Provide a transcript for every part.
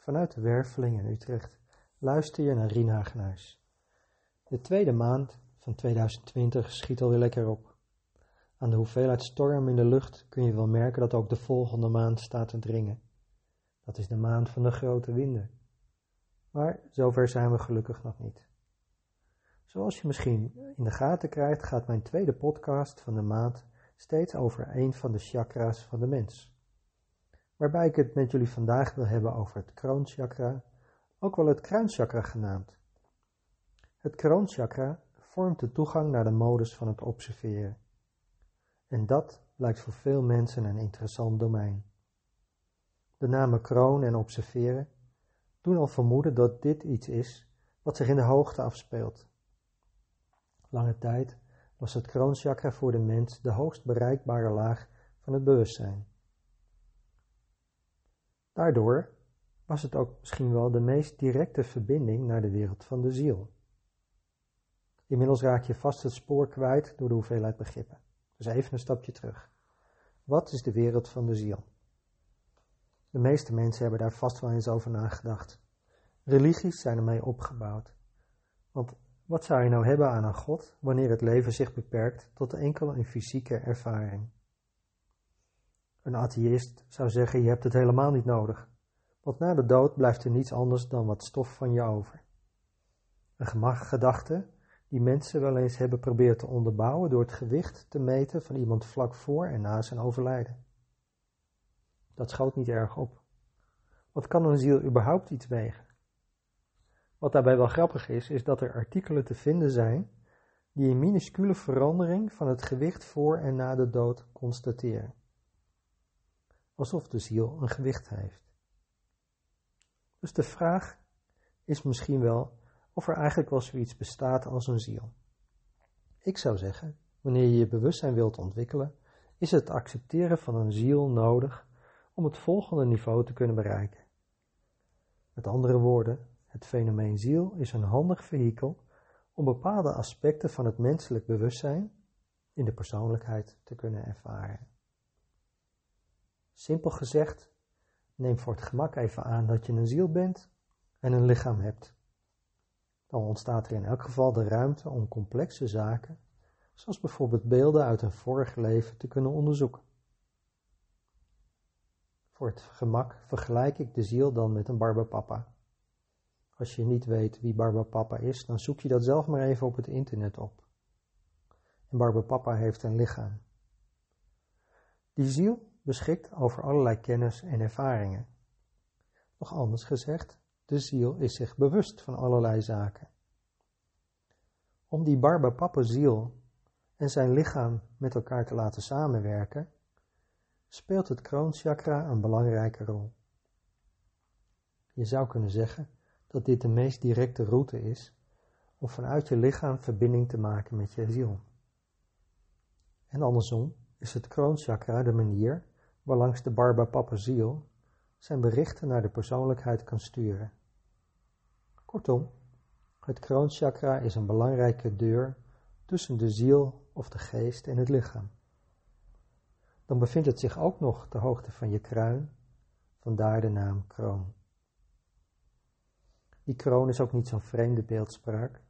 Vanuit de Werveling in Utrecht luister je naar Rien Hagenhuis. De tweede maand van 2020 schiet alweer lekker op. Aan de hoeveelheid storm in de lucht kun je wel merken dat ook de volgende maand staat te dringen. Dat is de maand van de grote winden. Maar zover zijn we gelukkig nog niet. Zoals je misschien in de gaten krijgt, gaat mijn tweede podcast van de maand steeds over een van de chakra's van de mens. Waarbij ik het met jullie vandaag wil hebben over het kroonchakra, ook wel het kruinchakra genaamd. Het kroonchakra vormt de toegang naar de modus van het observeren. En dat lijkt voor veel mensen een interessant domein. De namen kroon en observeren doen al vermoeden dat dit iets is wat zich in de hoogte afspeelt. Lange tijd was het kroonchakra voor de mens de hoogst bereikbare laag van het bewustzijn. Daardoor was het ook misschien wel de meest directe verbinding naar de wereld van de ziel. Inmiddels raak je vast het spoor kwijt door de hoeveelheid begrippen. Dus even een stapje terug. Wat is de wereld van de ziel? De meeste mensen hebben daar vast wel eens over nagedacht. Religies zijn ermee opgebouwd. Want wat zou je nou hebben aan een God wanneer het leven zich beperkt tot enkel een fysieke ervaring? Een atheïst zou zeggen: Je hebt het helemaal niet nodig, want na de dood blijft er niets anders dan wat stof van je over. Een gedachte die mensen wel eens hebben proberen te onderbouwen door het gewicht te meten van iemand vlak voor en na zijn overlijden. Dat schoot niet erg op. Wat kan een ziel überhaupt iets wegen? Wat daarbij wel grappig is, is dat er artikelen te vinden zijn die een minuscule verandering van het gewicht voor en na de dood constateren. Alsof de ziel een gewicht heeft. Dus de vraag is misschien wel of er eigenlijk wel zoiets bestaat als een ziel. Ik zou zeggen, wanneer je je bewustzijn wilt ontwikkelen, is het accepteren van een ziel nodig om het volgende niveau te kunnen bereiken. Met andere woorden, het fenomeen ziel is een handig vehikel om bepaalde aspecten van het menselijk bewustzijn in de persoonlijkheid te kunnen ervaren. Simpel gezegd, neem voor het gemak even aan dat je een ziel bent en een lichaam hebt. Dan ontstaat er in elk geval de ruimte om complexe zaken, zoals bijvoorbeeld beelden uit een vorig leven, te kunnen onderzoeken. Voor het gemak vergelijk ik de ziel dan met een barbapapa. Als je niet weet wie barbapapa is, dan zoek je dat zelf maar even op het internet op. En barbapapa heeft een lichaam. Die ziel beschikt over allerlei kennis en ervaringen. Nog anders gezegd, de ziel is zich bewust van allerlei zaken. Om die barbapapa ziel en zijn lichaam met elkaar te laten samenwerken, speelt het kroonchakra een belangrijke rol. Je zou kunnen zeggen dat dit de meest directe route is om vanuit je lichaam verbinding te maken met je ziel. En andersom is het kroonchakra de manier waarlangs de Barbapapa ziel zijn berichten naar de persoonlijkheid kan sturen. Kortom, het kroonchakra is een belangrijke deur tussen de ziel of de geest en het lichaam dan bevindt het zich ook nog ter hoogte van je kruin, vandaar de naam kroon. Die kroon is ook niet zo'n vreemde beeldspraak,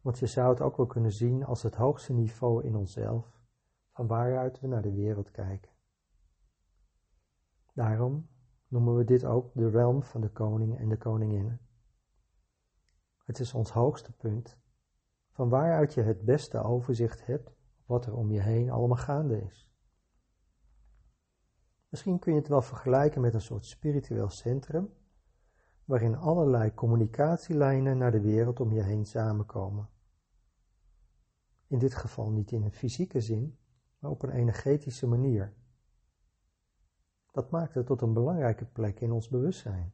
want je zou het ook wel kunnen zien als het hoogste niveau in onszelf, van waaruit we naar de wereld kijken. Daarom noemen we dit ook de realm van de koning en de koninginnen. Het is ons hoogste punt, van waaruit je het beste overzicht hebt wat er om je heen allemaal gaande is. Misschien kun je het wel vergelijken met een soort spiritueel centrum, waarin allerlei communicatielijnen naar de wereld om je heen samenkomen. In dit geval niet in een fysieke zin, maar op een energetische manier. Dat maakt het tot een belangrijke plek in ons bewustzijn.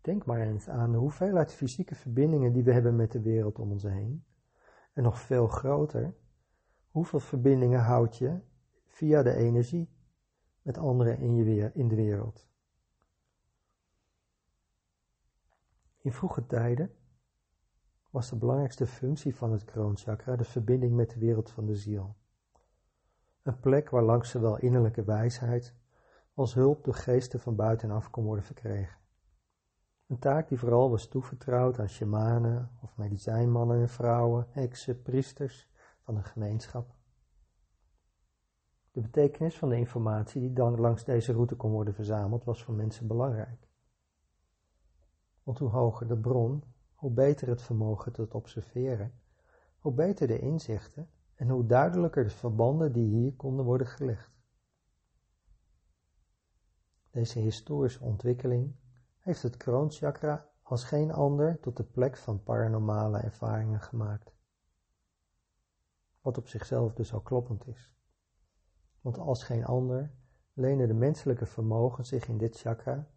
Denk maar eens aan de hoeveelheid fysieke verbindingen die we hebben met de wereld om ons heen. En nog veel groter, hoeveel verbindingen houd je via de energie met anderen in, je weer, in de wereld. In vroege tijden was de belangrijkste functie van het kroonchakra de verbinding met de wereld van de ziel. Een plek waar langs zowel innerlijke wijsheid als hulp door geesten van buitenaf kon worden verkregen. Een taak die vooral was toevertrouwd aan shamanen of medicijnmannen en vrouwen, heksen, priesters van een gemeenschap. De betekenis van de informatie die dan langs deze route kon worden verzameld was voor mensen belangrijk. Want hoe hoger de bron, hoe beter het vermogen tot observeren, hoe beter de inzichten en hoe duidelijker de verbanden die hier konden worden gelegd. Deze historische ontwikkeling heeft het kroonchakra als geen ander tot de plek van paranormale ervaringen gemaakt. Wat op zichzelf dus al kloppend is. Want als geen ander lenen de menselijke vermogen zich in dit chakra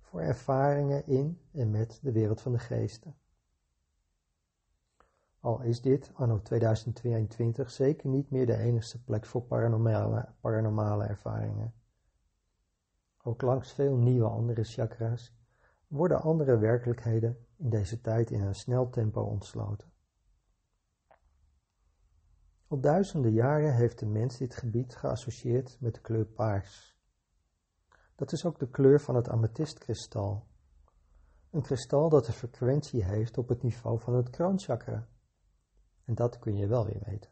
voor ervaringen in en met de wereld van de geesten. Al is dit, anno 2022, zeker niet meer de enigste plek voor paranormale, paranormale ervaringen. Ook langs veel nieuwe andere chakra's worden andere werkelijkheden in deze tijd in een snel tempo ontsloten. Al duizenden jaren heeft de mens dit gebied geassocieerd met de kleur paars. Dat is ook de kleur van het amethyst-kristal. Een kristal dat een frequentie heeft op het niveau van het kroonchakra. En dat kun je wel weer weten.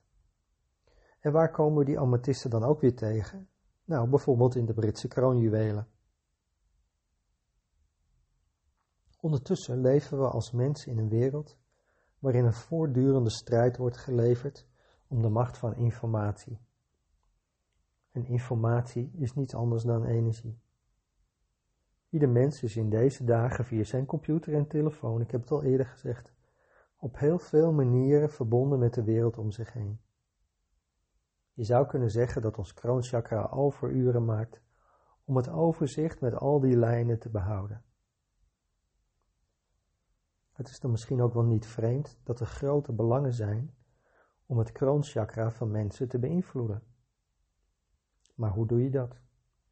En waar komen die amethysten dan ook weer tegen? Nou, bijvoorbeeld in de Britse kroonjuwelen. Ondertussen leven we als mensen in een wereld waarin een voortdurende strijd wordt geleverd om de macht van informatie. En informatie is niets anders dan energie. Ieder mens is in deze dagen via zijn computer en telefoon, ik heb het al eerder gezegd, op heel veel manieren verbonden met de wereld om zich heen. Je zou kunnen zeggen dat ons kroonchakra overuren maakt om het overzicht met al die lijnen te behouden. Het is dan misschien ook wel niet vreemd dat er grote belangen zijn om het kroonchakra van mensen te beïnvloeden. Maar hoe doe je dat?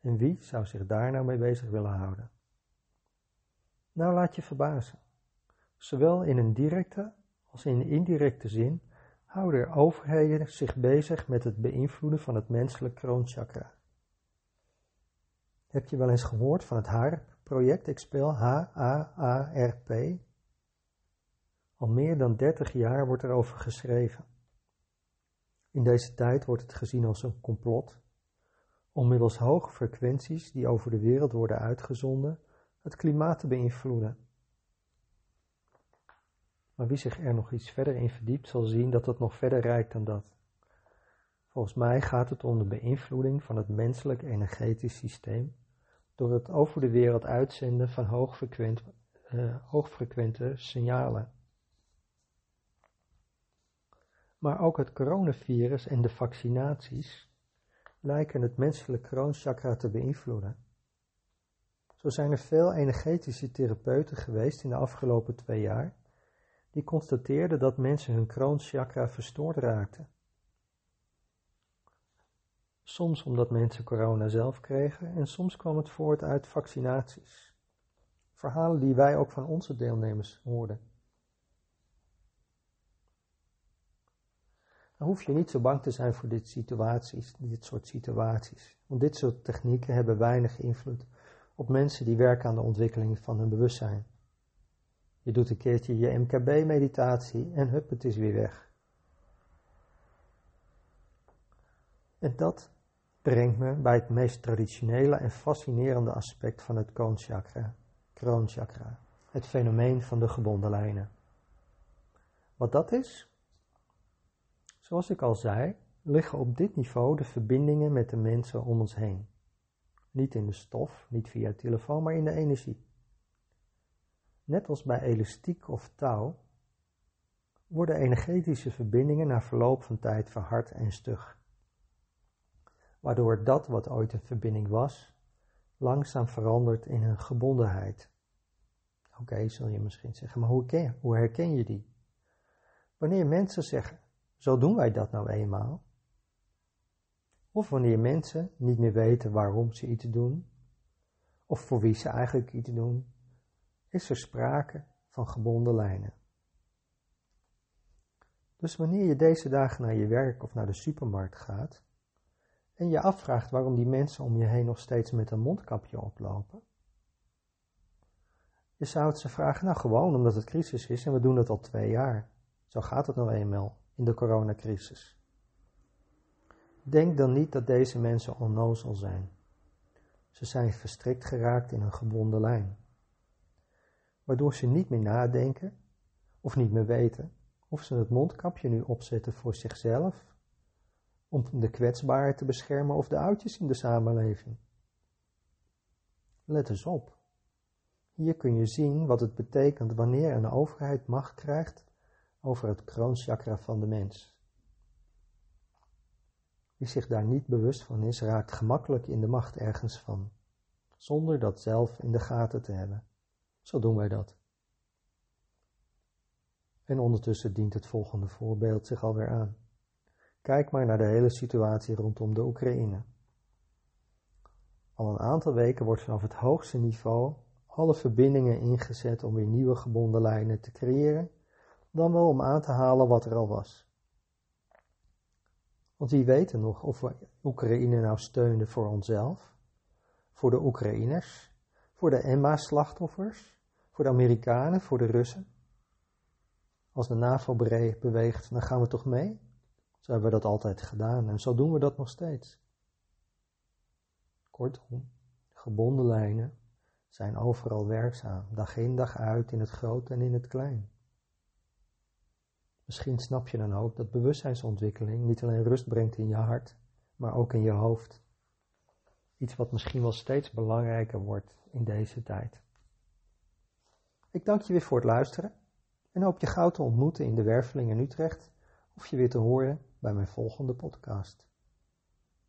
En wie zou zich daar nou mee bezig willen houden? Nou laat je verbazen. Zowel in een directe als in indirecte zin houden overheden zich bezig met het beïnvloeden van het menselijk kroonchakra. Heb je wel eens gehoord van het HARP-project? Ik speel H-A-A-R-P. Al meer dan 30 jaar wordt er over geschreven. In deze tijd wordt het gezien als een complot, om middels hoge frequenties die over de wereld worden uitgezonden, het klimaat te beïnvloeden. Maar wie zich er nog iets verder in verdiept, zal zien dat het nog verder reikt dan dat. Volgens mij gaat het om de beïnvloeding van het menselijk energetisch systeem door het over de wereld uitzenden van hoogfrequent, uh, hoogfrequente signalen. Maar ook het coronavirus en de vaccinaties lijken het menselijk kroonchakra te beïnvloeden. Zo zijn er veel energetische therapeuten geweest in de afgelopen twee jaar die constateerden dat mensen hun kroonchakra verstoord raakten. Soms omdat mensen corona zelf kregen en soms kwam het voort uit vaccinaties. Verhalen die wij ook van onze deelnemers hoorden. Dan hoef je niet zo bang te zijn voor dit, dit soort situaties. Want dit soort technieken hebben weinig invloed op mensen die werken aan de ontwikkeling van hun bewustzijn. Je doet een keertje je MKB-meditatie en hup, het is weer weg. En dat brengt me bij het meest traditionele en fascinerende aspect van het kroonchakra, kroonchakra, het fenomeen van de gebonden lijnen. Wat dat is? Zoals ik al zei, liggen op dit niveau de verbindingen met de mensen om ons heen. Niet in de stof, niet via telefoon, maar in de energie. Net als bij elastiek of touw worden energetische verbindingen na verloop van tijd verhard en stug, waardoor dat wat ooit een verbinding was, langzaam verandert in een gebondenheid. Oké, zul je misschien zeggen, maar hoe, hoe herken je die? Wanneer mensen zeggen, zo doen wij dat nou eenmaal, of wanneer mensen niet meer weten waarom ze iets doen, of voor wie ze eigenlijk iets doen, is er sprake van gebonden lijnen. Dus wanneer je deze dagen naar je werk of naar de supermarkt gaat en je afvraagt waarom die mensen om je heen nog steeds met een mondkapje oplopen? Je zou het ze vragen, nou gewoon omdat het crisis is en we doen het al twee jaar. Zo gaat het nou eenmaal in de coronacrisis. Denk dan niet dat deze mensen onnozel zijn. Ze zijn verstrikt geraakt in een gebonden lijn, waardoor ze niet meer nadenken of niet meer weten of ze het mondkapje nu opzetten voor zichzelf, om de kwetsbaren te beschermen of de oudjes in de samenleving. Let eens op. Hier kun je zien wat het betekent wanneer een overheid macht krijgt over het kroonchakra van de mens. Wie zich daar niet bewust van is, raakt gemakkelijk in de macht ergens van, zonder dat zelf in de gaten te hebben. Zo doen wij dat. En ondertussen dient het volgende voorbeeld zich alweer aan. Kijk maar naar de hele situatie rondom de Oekraïne. Al een aantal weken wordt vanaf het hoogste niveau alle verbindingen ingezet om weer nieuwe gebonden lijnen te creëren, dan wel om aan te halen wat er al was. Want wie weet nog of we Oekraïne nou steunden voor onszelf, voor de Oekraïners, voor de Emma-slachtoffers, voor de Amerikanen, voor de Russen? Als de NAVO beweegt, dan gaan we toch mee? Zo hebben we dat altijd gedaan en zo doen we dat nog steeds. Kortom, gebonden lijnen zijn overal werkzaam, dag in dag uit, in het groot en in het klein. Misschien snap je dan ook dat bewustzijnsontwikkeling niet alleen rust brengt in je hart, maar ook in je hoofd. Iets wat misschien wel steeds belangrijker wordt in deze tijd. Ik dank je weer voor het luisteren en hoop je gauw te ontmoeten in de Werveling in Utrecht of je weer te horen bij mijn volgende podcast.